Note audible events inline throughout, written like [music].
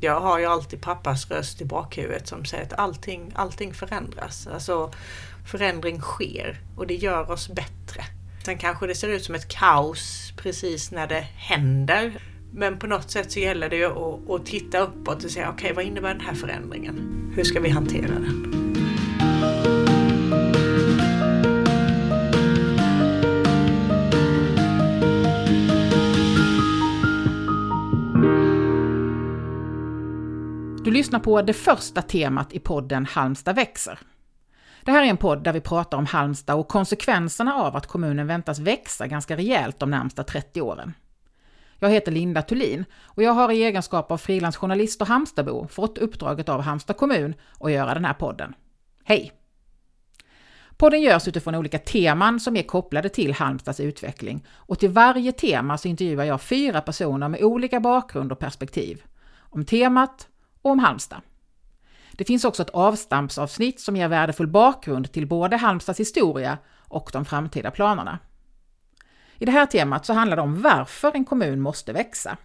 Jag har ju alltid pappas röst i bakhuvudet som säger att allting, allting förändras. Alltså förändring sker och det gör oss bättre. Sen kanske det ser ut som ett kaos precis när det händer. Men på något sätt så gäller det ju att, att titta uppåt och säga okej, okay, vad innebär den här förändringen? Hur ska vi hantera den? Du lyssnar på det första temat i podden Halmstad växer. Det här är en podd där vi pratar om Halmstad och konsekvenserna av att kommunen väntas växa ganska rejält de närmsta 30 åren. Jag heter Linda Thulin och jag har i egenskap av frilansjournalist och Halmstadbo fått uppdraget av Halmstad kommun att göra den här podden. Hej! Podden görs utifrån olika teman som är kopplade till Halmstads utveckling och till varje tema så intervjuar jag fyra personer med olika bakgrund och perspektiv. Om temat och om Halmstad. Det finns också ett avstampsavsnitt som ger värdefull bakgrund till både Halmstads historia och de framtida planerna. I det här temat så handlar det om varför en kommun måste växa.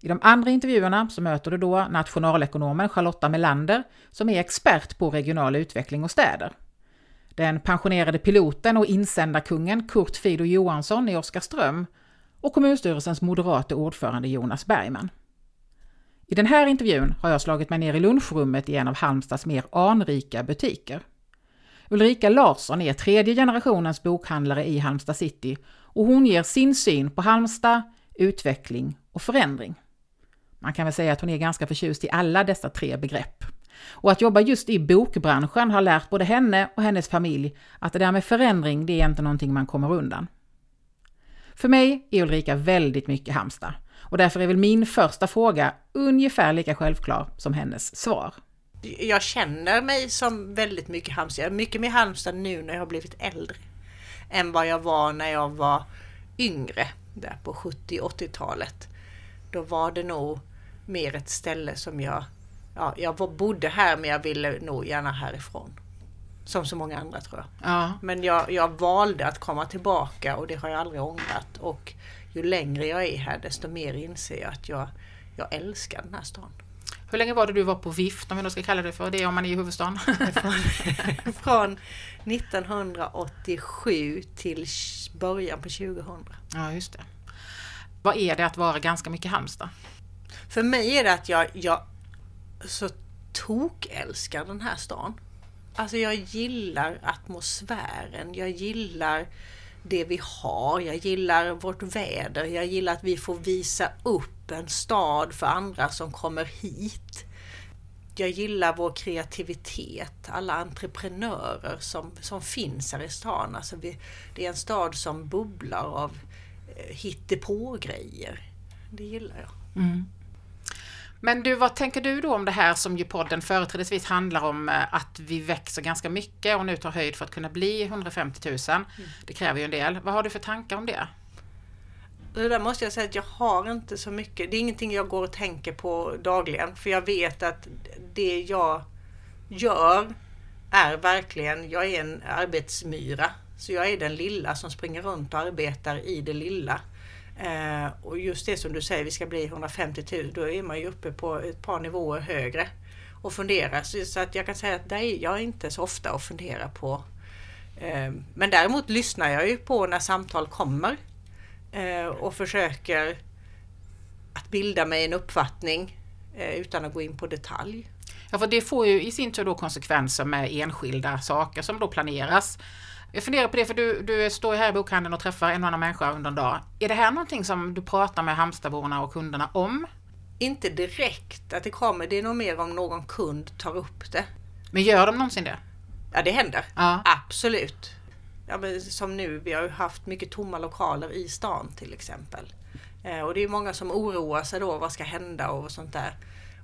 I de andra intervjuerna så möter du då nationalekonomen Charlotta Melander som är expert på regional utveckling och städer. Den pensionerade piloten och insändarkungen Kurt Fido Johansson i Oskarström och kommunstyrelsens moderate ordförande Jonas Bergman. I den här intervjun har jag slagit mig ner i lunchrummet i en av Halmstads mer anrika butiker. Ulrika Larsson är tredje generationens bokhandlare i Halmstad city och hon ger sin syn på Halmstad, utveckling och förändring. Man kan väl säga att hon är ganska förtjust i alla dessa tre begrepp. Och att jobba just i bokbranschen har lärt både henne och hennes familj att det där med förändring, det är inte någonting man kommer undan. För mig är Ulrika väldigt mycket Halmstad och därför är väl min första fråga ungefär lika självklar som hennes svar. Jag känner mig som väldigt mycket Halmstad. Jag är mycket mer Halmstad nu när jag har blivit äldre än vad jag var när jag var yngre, där på 70-80-talet. Då var det nog mer ett ställe som jag, ja, jag bodde här men jag ville nog gärna härifrån. Som så många andra tror jag. Ja. Men jag, jag valde att komma tillbaka och det har jag aldrig ångrat. Och ju längre jag är här desto mer inser jag att jag, jag älskar den här stan. Hur länge var det du var på vift om vi då ska kalla det för det om man är i huvudstaden? [laughs] från, från 1987 till början på 2000. Ja, just det. Vad är det att vara ganska mycket Halmstad? För mig är det att jag, jag så tokälskar den här stan. Alltså jag gillar atmosfären, jag gillar det vi har. Jag gillar vårt väder. Jag gillar att vi får visa upp en stad för andra som kommer hit. Jag gillar vår kreativitet, alla entreprenörer som, som finns här i stan. Alltså vi, det är en stad som bubblar av eh, hittepå-grejer. Det gillar jag. Mm. Men du, vad tänker du då om det här som ju podden företrädesvis handlar om eh, att vi växer ganska mycket och nu tar höjd för att kunna bli 150 000. Mm. Det kräver ju en del. Vad har du för tankar om det? Det där måste jag säga att jag har inte så mycket. Det är ingenting jag går och tänker på dagligen. För jag vet att det jag gör är verkligen, jag är en arbetsmyra. Så jag är den lilla som springer runt och arbetar i det lilla. Eh, och just det som du säger, vi ska bli 150 000, då är man ju uppe på ett par nivåer högre och funderar. Så, så att jag kan säga att där är jag inte så ofta och funderar på. Eh, men däremot lyssnar jag ju på när samtal kommer eh, och försöker att bilda mig en uppfattning eh, utan att gå in på detalj. Ja, för det får ju i sin tur då konsekvenser med enskilda saker som då planeras. Jag funderar på det, för du, du står här i bokhandeln och träffar en annan människa under en dag. Är det här någonting som du pratar med Halmstadborna och kunderna om? Inte direkt att det kommer, det är nog mer om någon kund tar upp det. Men gör de någonsin det? Ja, det händer. Ja. Absolut. Ja, men som nu, vi har ju haft mycket tomma lokaler i stan till exempel. Eh, och det är många som oroar sig då, vad ska hända och sånt där.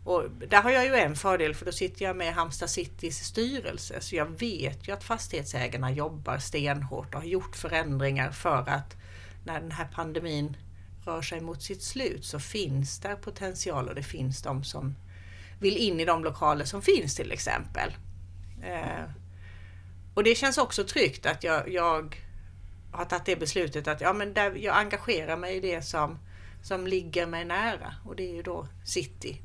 Och där har jag ju en fördel för då sitter jag med Halmstad Citys styrelse. Så jag vet ju att fastighetsägarna jobbar stenhårt och har gjort förändringar för att när den här pandemin rör sig mot sitt slut så finns där potential och det finns de som vill in i de lokaler som finns till exempel. Eh, och det känns också tryggt att jag, jag har tagit det beslutet att ja, men där jag engagerar mig i det som, som ligger mig nära. Och det är ju då city.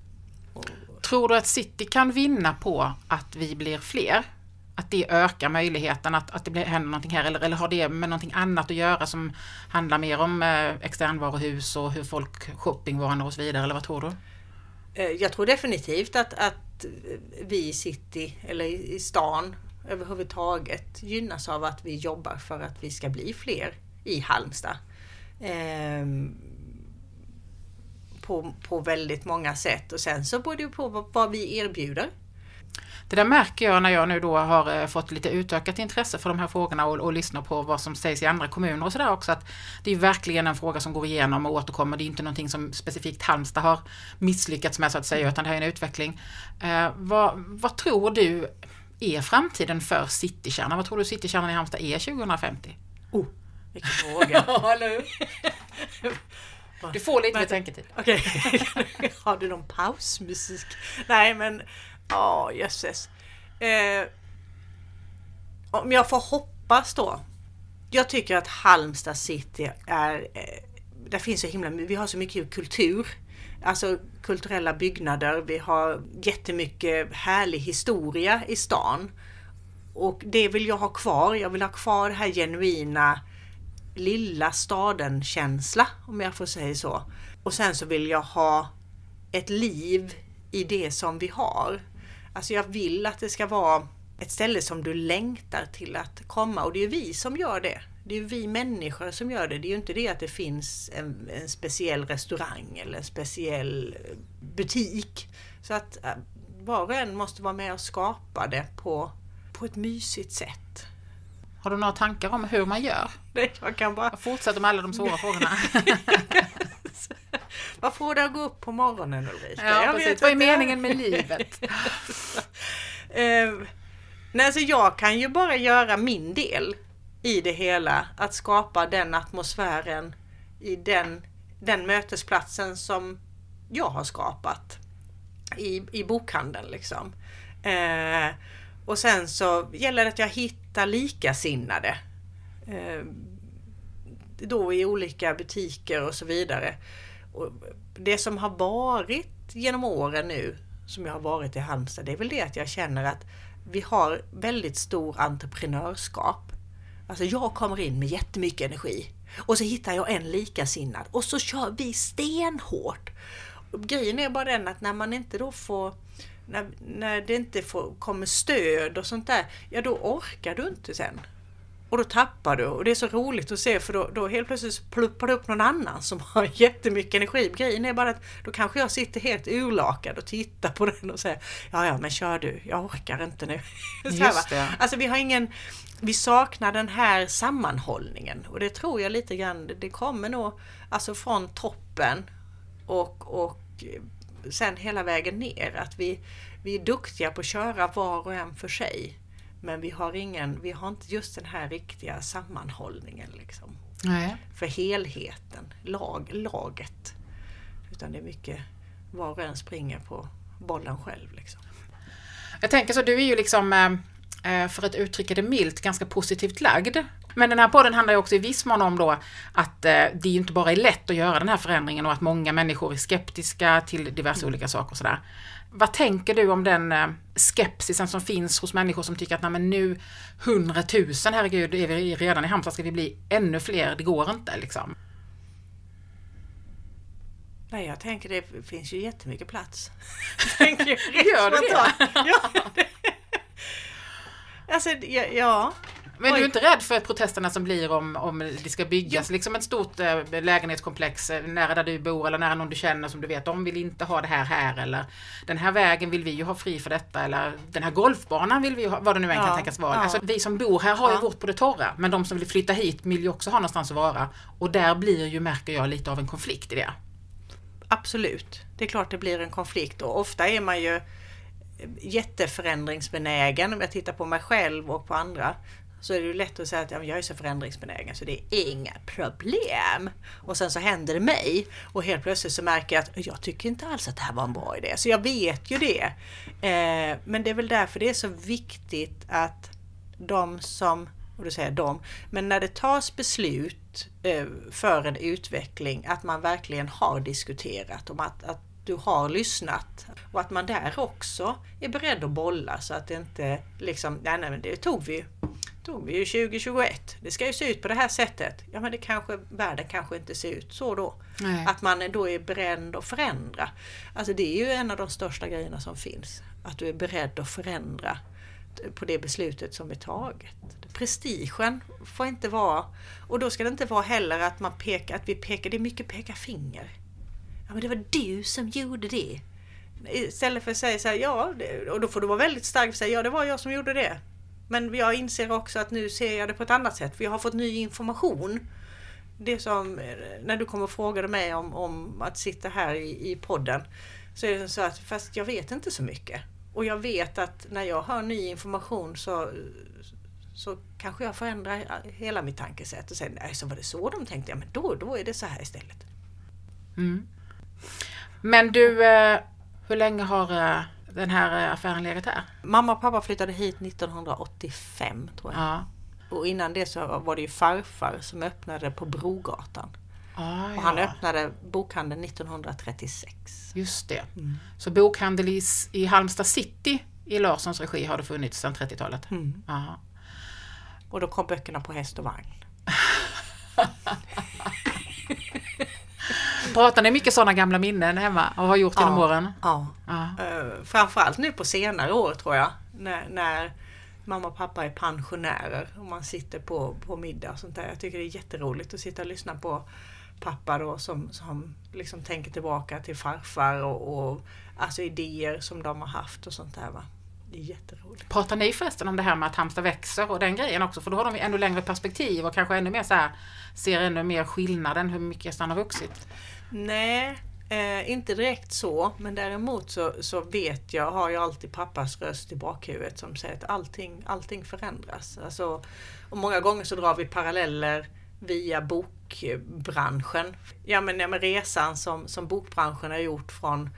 Tror du att City kan vinna på att vi blir fler? Att det ökar möjligheten att, att det blir, händer någonting här eller, eller har det med någonting annat att göra som handlar mer om eh, externvaruhus och hur folk shoppingvanor och så vidare eller vad tror du? Eh, jag tror definitivt att, att vi i city eller i stan överhuvudtaget gynnas av att vi jobbar för att vi ska bli fler i Halmstad. Ehm, på, på väldigt många sätt och sen så beror det på vad, vad vi erbjuder. Det där märker jag när jag nu då har eh, fått lite utökat intresse för de här frågorna och, och lyssnar på vad som sägs i andra kommuner och sådär också. Att det är verkligen en fråga som går igenom och återkommer. Det är inte någonting som specifikt Halmstad har misslyckats med så att säga, utan det här är en utveckling. Eh, vad, vad tror du är framtiden för citykärnan? Vad tror du citykärnan i Halmstad är 2050? Oh, vilken fråga! [laughs] [laughs] Du får lite mer tänketid. Okej. [laughs] Har du någon pausmusik? Nej men, ja oh, jösses. Eh, om jag får hoppas då. Jag tycker att Halmstad city är, eh, där finns så himla vi har så mycket kultur. Alltså kulturella byggnader, vi har jättemycket härlig historia i stan. Och det vill jag ha kvar. Jag vill ha kvar det här genuina lilla staden-känsla, om jag får säga så. Och sen så vill jag ha ett liv i det som vi har. Alltså jag vill att det ska vara ett ställe som du längtar till att komma och det är vi som gör det. Det är vi människor som gör det. Det är ju inte det att det finns en, en speciell restaurang eller en speciell eh, butik. Så att eh, var och en måste vara med och skapa det på, på ett mysigt sätt. Har du några tankar om hur man gör? Nej, jag kan bara... Jag fortsätter med alla de svåra frågorna. [laughs] Vad får det att gå upp på morgonen Ulrika? Ja, jag precis. Vad är meningen med livet? uh, [laughs] nej, alltså jag kan ju bara göra min del i det hela. Att skapa den atmosfären i den, den mötesplatsen som jag har skapat i, i bokhandeln. Liksom. Uh, och sen så gäller det att jag hittar likasinnade. Eh, då i olika butiker och så vidare. Och det som har varit genom åren nu, som jag har varit i Halmstad, det är väl det att jag känner att vi har väldigt stor entreprenörskap. Alltså jag kommer in med jättemycket energi och så hittar jag en likasinnad och så kör vi stenhårt. Grejen är bara den att när man inte då får när, när det inte får, kommer stöd och sånt där, ja då orkar du inte sen. Och då tappar du och det är så roligt att se för då, då helt plötsligt pluppar det upp någon annan som [laughs] har jättemycket energi. Grejen är bara att då kanske jag sitter helt urlakad och tittar på den och säger Ja ja men kör du, jag orkar inte nu. [laughs] Just det. Alltså vi har ingen Vi saknar den här sammanhållningen och det tror jag lite grann det kommer nog alltså från toppen och, och sen hela vägen ner. Att vi, vi är duktiga på att köra var och en för sig. Men vi har, ingen, vi har inte just den här riktiga sammanhållningen. Liksom. Nej. För helheten, lag, laget. Utan det är mycket var och en springer på bollen själv. Liksom. Jag tänker så, du är ju liksom, eh, eh, för att uttrycka det milt, ganska positivt lagd. Men den här podden handlar ju också i viss mån om då att eh, det inte bara är lätt att göra den här förändringen och att många människor är skeptiska till diverse olika saker och sådär. Vad tänker du om den eh, skepsisen som finns hos människor som tycker att nej men nu hundratusen, herregud, är vi redan i Halmstad, ska vi bli ännu fler? Det går inte liksom. Nej, jag tänker det finns ju jättemycket plats. [laughs] tänker, Gör det det? ja? [laughs] Alltså, ja, ja, men Oj. du är inte rädd för protesterna som blir om, om det ska byggas jo. liksom ett stort äh, lägenhetskomplex äh, nära där du bor eller nära någon du känner som du vet, de vill inte ha det här här eller den här vägen vill vi ju ha fri för detta eller den här golfbanan vill vi ha, vad det nu än ja. kan tänkas vara. Ja. Alltså, vi som bor här har ju vårt på det torra men de som vill flytta hit vill ju också ha någonstans att vara och där blir ju, märker jag, lite av en konflikt i det. Absolut, det är klart det blir en konflikt och ofta är man ju jätteförändringsbenägen om jag tittar på mig själv och på andra så är det ju lätt att säga att jag är så förändringsbenägen så det är inga problem. Och sen så händer det mig och helt plötsligt så märker jag att jag tycker inte alls att det här var en bra idé. Så jag vet ju det. Eh, men det är väl därför det är så viktigt att de som, och då säger jag de, men när det tas beslut eh, för en utveckling att man verkligen har diskuterat om att, att du har lyssnat och att man där också är beredd att bolla så att det inte liksom, nej, nej men det tog vi ju tog vi ju 2021. Det ska ju se ut på det här sättet. Ja men det kanske, världen kanske inte ser ut så då. Nej. Att man då är beredd att förändra. Alltså det är ju en av de största grejerna som finns. Att du är beredd att förändra på det beslutet som är taget. Prestigen får inte vara, och då ska det inte vara heller att man pekar, att vi pekar, det är mycket peka finger. Ja men det var du som gjorde det. Istället för att säga så här, ja, och då får du vara väldigt stark och säga, ja det var jag som gjorde det. Men jag inser också att nu ser jag det på ett annat sätt, för jag har fått ny information. Det som, eh, när du kommer och frågade mig om, om att sitta här i, i podden, så är det så att, fast jag vet inte så mycket. Och jag vet att när jag hör ny information så, så kanske jag förändrar hela mitt tankesätt och säger nej, så var det så de tänkte. Ja, men då, då är det så här istället. Mm. Men du, eh, hur länge har eh, den här eh, affären legat här? Mamma och pappa flyttade hit 1985 tror jag. Ja. Och innan det så var det ju farfar som öppnade på Brogatan. Ah, Och han ja. öppnade bokhandeln 1936. Just det. Mm. Så bokhandel i, i Halmstad city i Larssons regi har det funnits sedan 30-talet? Mm. Och då kom böckerna på häst och vagn. [laughs] Pratar ni mycket sådana gamla minnen hemma och har gjort genom åren? Ja. Ja. Uh, framförallt nu på senare år tror jag. När, när mamma och pappa är pensionärer och man sitter på, på middag och sånt där. Jag tycker det är jätteroligt att sitta och lyssna på pappa då som, som liksom tänker tillbaka till farfar och, och alltså idéer som de har haft och sånt där. Va? Det är jätteroligt. Pratar ni förresten om det här med att Halmstad växer och den grejen också? För då har de ju ännu längre perspektiv och kanske ännu mer så här, ser ännu mer skillnaden hur mycket stan har vuxit. Nej, eh, inte direkt så. Men däremot så, så vet jag, har jag alltid pappas röst i bakhuvudet som säger att allting, allting förändras. Alltså, och många gånger så drar vi paralleller via bokbranschen. Ja men, ja, men resan som, som bokbranschen har gjort från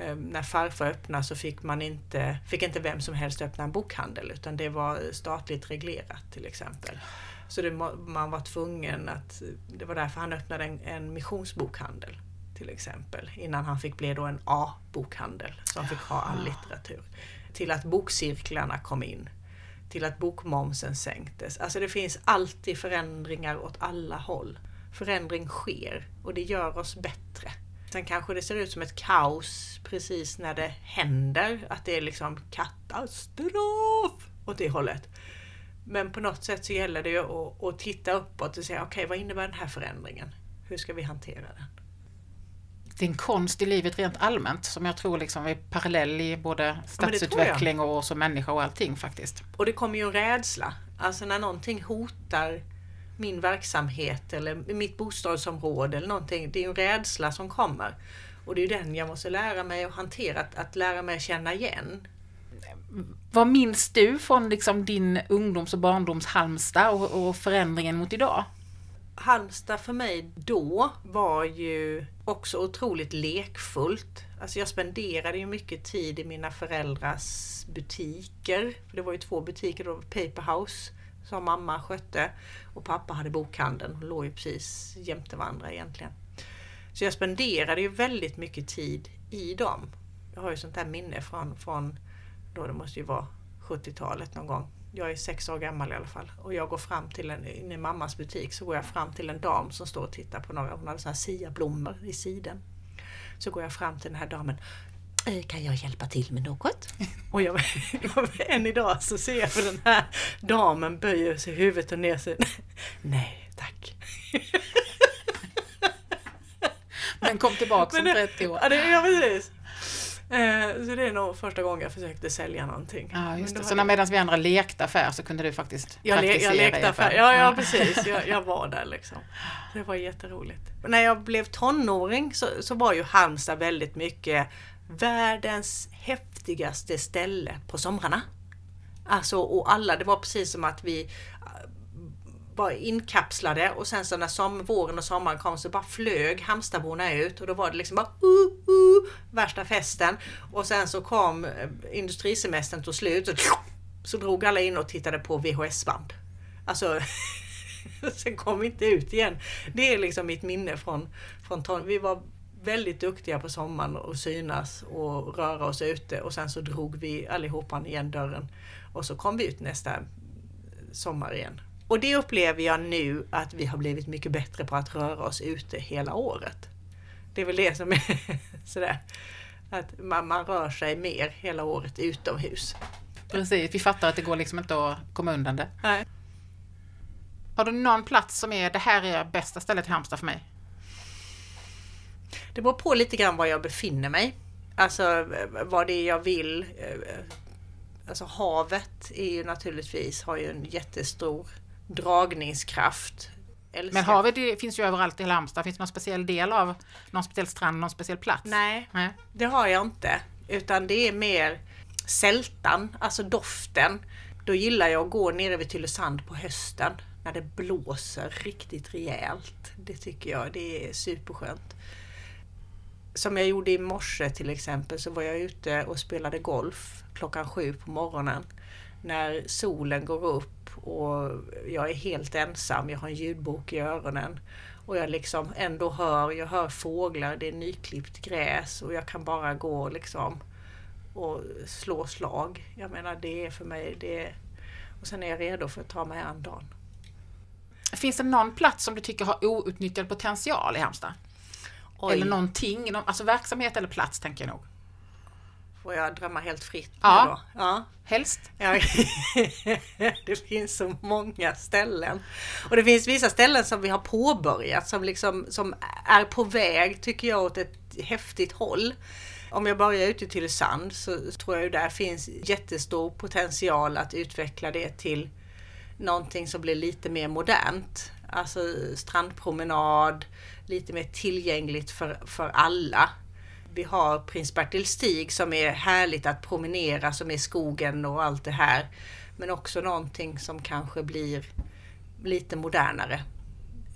eh, när farfar öppnade så fick man inte, fick inte vem som helst öppna en bokhandel utan det var statligt reglerat till exempel. Så det, man var tvungen att, det var därför han öppnade en, en missionsbokhandel till exempel. Innan han fick bli då en A-bokhandel som fick ha all litteratur. Till att bokcirklarna kom in. Till att bokmomsen sänktes. Alltså det finns alltid förändringar åt alla håll. Förändring sker och det gör oss bättre. Sen kanske det ser ut som ett kaos precis när det händer. Att det är liksom katastrof åt det hållet. Men på något sätt så gäller det ju att, att titta uppåt och säga okej vad innebär den här förändringen? Hur ska vi hantera den? Det är en konst i livet rent allmänt som jag tror liksom är parallell i både stadsutveckling och som människa och allting faktiskt. Och det kommer ju en rädsla. Alltså när någonting hotar min verksamhet eller mitt bostadsområde eller någonting. Det är en rädsla som kommer. Och det är den jag måste lära mig att hantera, att, att lära mig att känna igen. Vad minns du från liksom din ungdoms och barndoms Halmstad och, och förändringen mot idag? Halmstad för mig då var ju också otroligt lekfullt. Alltså jag spenderade ju mycket tid i mina föräldrars butiker. För det var ju två butiker, då Paperhouse som mamma skötte och pappa hade bokhandeln. De låg ju precis jämte varandra egentligen. Så jag spenderade ju väldigt mycket tid i dem. Jag har ju sånt där minne från, från då det måste ju vara 70-talet någon gång. Jag är sex år gammal i alla fall. Och jag går fram till en, i mammas butik så går jag fram till en dam som står och tittar på några, hon hade såna här siablommor i siden. Så går jag fram till den här damen. "Eh, Kan jag hjälpa till med något? Och jag, [laughs] än idag så ser jag hur den här damen böjer sig huvudet och ner sig. [laughs] Nej, tack. Men kom tillbaka om Men det- 30 år. Ja, det, ja precis. Eh, Så det är nog första gången jag försökte sälja någonting. Ja, just det. Så när medan vi andra lekte affär så kunde du faktiskt jag, le, praktisera jag i lekte affär. Ja, ja precis. Jag, jag [laughs] var där liksom. Det var jätteroligt. När jag blev tonåring så, så var ju Halmstad väldigt mycket världens häftigaste ställe på somrarna. Alltså och alla, det var precis som att vi var inkapslade och sen så när som, våren och sommaren kom så bara flög Halmstadborna ut och då var det liksom bara uh, uh, värsta festen. Och sen så kom eh, industrisemestern tog slut och så drog alla in och tittade på VHS-band. Alltså [laughs] sen kom vi inte ut igen. Det är liksom mitt minne från, från ton. Vi var väldigt duktiga på sommaren och synas och röra oss ute och sen så drog vi allihopa igen dörren och så kom vi ut nästa sommar igen. Och det upplever jag nu att vi har blivit mycket bättre på att röra oss ute hela året. Det är väl det som är [laughs] sådär, att man, man rör sig mer hela året utomhus. Precis, vi fattar att det går liksom inte att komma undan det. Nej. Har du någon plats som är, det här är bästa stället i Halmstad för mig? Det beror på lite grann var jag befinner mig. Alltså vad det är jag vill. Alltså havet är ju naturligtvis, har ju en jättestor dragningskraft. Älskar. Men havet det finns ju överallt i hela Halmstad. Finns det någon speciell del av någon speciell strand, någon speciell plats? Nej, Nej, det har jag inte. Utan det är mer sältan, alltså doften. Då gillar jag att gå nere vid Tylösand på hösten när det blåser riktigt rejält. Det tycker jag, det är superskönt. Som jag gjorde i morse till exempel så var jag ute och spelade golf klockan sju på morgonen. När solen går upp och jag är helt ensam, jag har en ljudbok i öronen. Och jag liksom ändå hör, jag hör fåglar, det är nyklippt gräs och jag kan bara gå liksom och slå slag. Jag menar det är för mig, det är, och sen är jag redo för att ta mig an dagen. Finns det någon plats som du tycker har outnyttjad potential i Halmstad? Oj. Eller någonting, alltså verksamhet eller plats tänker jag nog. Får jag drömma helt fritt ja. då? Ja, helst. Ja. [laughs] det finns så många ställen. Och det finns vissa ställen som vi har påbörjat som liksom som är på väg, tycker jag, åt ett häftigt håll. Om jag börjar ute till Sand så tror jag ju där finns jättestor potential att utveckla det till någonting som blir lite mer modernt. Alltså strandpromenad, lite mer tillgängligt för, för alla. Vi har prins Bertil Stig som är härligt att promenera, som är skogen och allt det här. Men också någonting som kanske blir lite modernare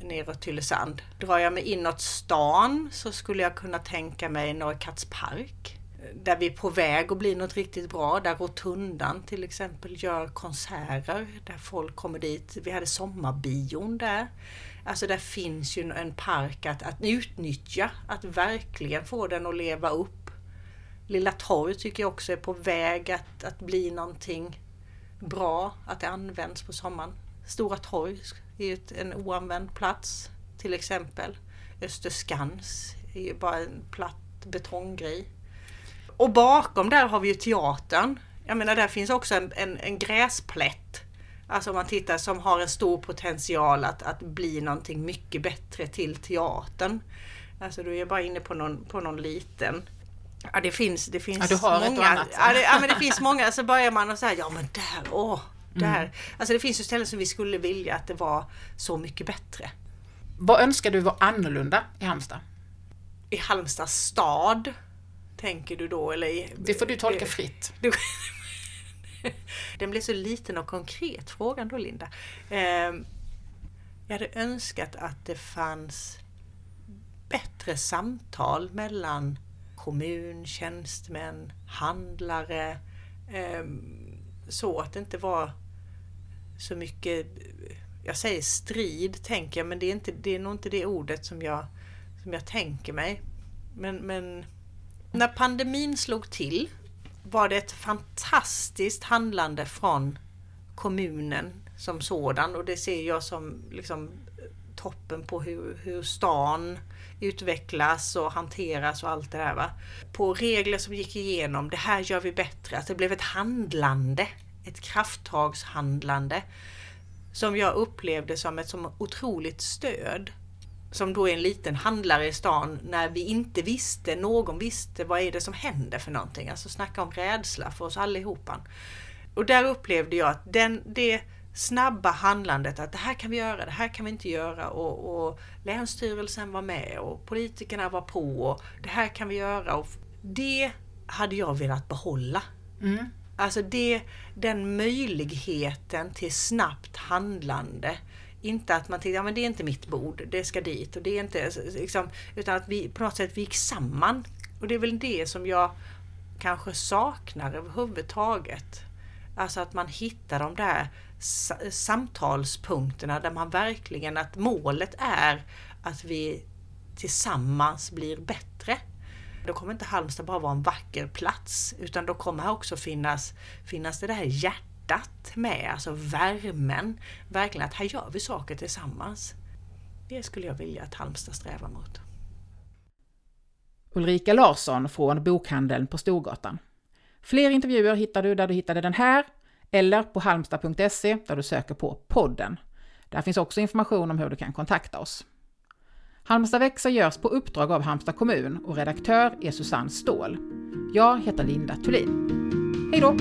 neråt Tylösand. Drar jag mig inåt stan så skulle jag kunna tänka mig Norrkatts Park där vi är på väg att bli något riktigt bra. Där Rotundan till exempel gör konserter där folk kommer dit. Vi hade sommarbion där. Alltså där finns ju en park att, att utnyttja, att verkligen få den att leva upp. Lilla Torg tycker jag också är på väg att, att bli någonting bra, att det används på sommaren. Stora Torg är ju en oanvänd plats till exempel. Österskans är ju bara en platt betonggrej. Och bakom där har vi ju teatern. Jag menar där finns också en, en, en gräsplätt. Alltså om man tittar som har en stor potential att, att bli någonting mycket bättre till teatern. Alltså du är bara inne på någon, på någon liten. Ja det finns, det finns ja, du har många. Ja, det, ja men det finns många. Så börjar man och säga ja men där, åh, där. Mm. Alltså det finns ju ställen som vi skulle vilja att det var så mycket bättre. Vad önskar du var annorlunda i Halmstad? I Halmstad stad Tänker du då? Eller, det får du tolka fritt. Du, [laughs] den blev så liten och konkret frågan då Linda. Ehm, jag hade önskat att det fanns bättre samtal mellan kommun, tjänstemän, handlare. Ehm, så att det inte var så mycket, jag säger strid tänker jag, men det är, inte, det är nog inte det ordet som jag, som jag tänker mig. Men, men när pandemin slog till var det ett fantastiskt handlande från kommunen som sådan och det ser jag som liksom eh, toppen på hur, hur stan utvecklas och hanteras och allt det där. Va? På regler som gick igenom, det här gör vi bättre. Att det blev ett handlande, ett krafttagshandlande som jag upplevde som ett så otroligt stöd som då är en liten handlare i stan, när vi inte visste, någon visste vad är det som händer för någonting. Alltså snacka om rädsla för oss allihopa. Och där upplevde jag att den, det snabba handlandet att det här kan vi göra, det här kan vi inte göra och, och Länsstyrelsen var med och politikerna var på och det här kan vi göra. Och det hade jag velat behålla. Mm. Alltså det, den möjligheten till snabbt handlande inte att man tänkte, ja men det är inte mitt bord, det ska dit. Och det är inte, liksom, utan att vi på något sätt vi gick samman. Och det är väl det som jag kanske saknar överhuvudtaget. Alltså att man hittar de där samtalspunkterna där man verkligen, att målet är att vi tillsammans blir bättre. Då kommer inte Halmstad bara vara en vacker plats utan då kommer här också finnas, finnas det där hjärtat hjärtat med, alltså värmen. Verkligen att här gör vi saker tillsammans. Det skulle jag vilja att Halmstad strävar mot. Ulrika Larsson från Bokhandeln på Storgatan. Fler intervjuer hittar du där du hittade den här eller på halmstad.se där du söker på podden. Där finns också information om hur du kan kontakta oss. Halmstad växer görs på uppdrag av Halmstad kommun och redaktör är Susanne Ståhl. Jag heter Linda Thulin. Hej då!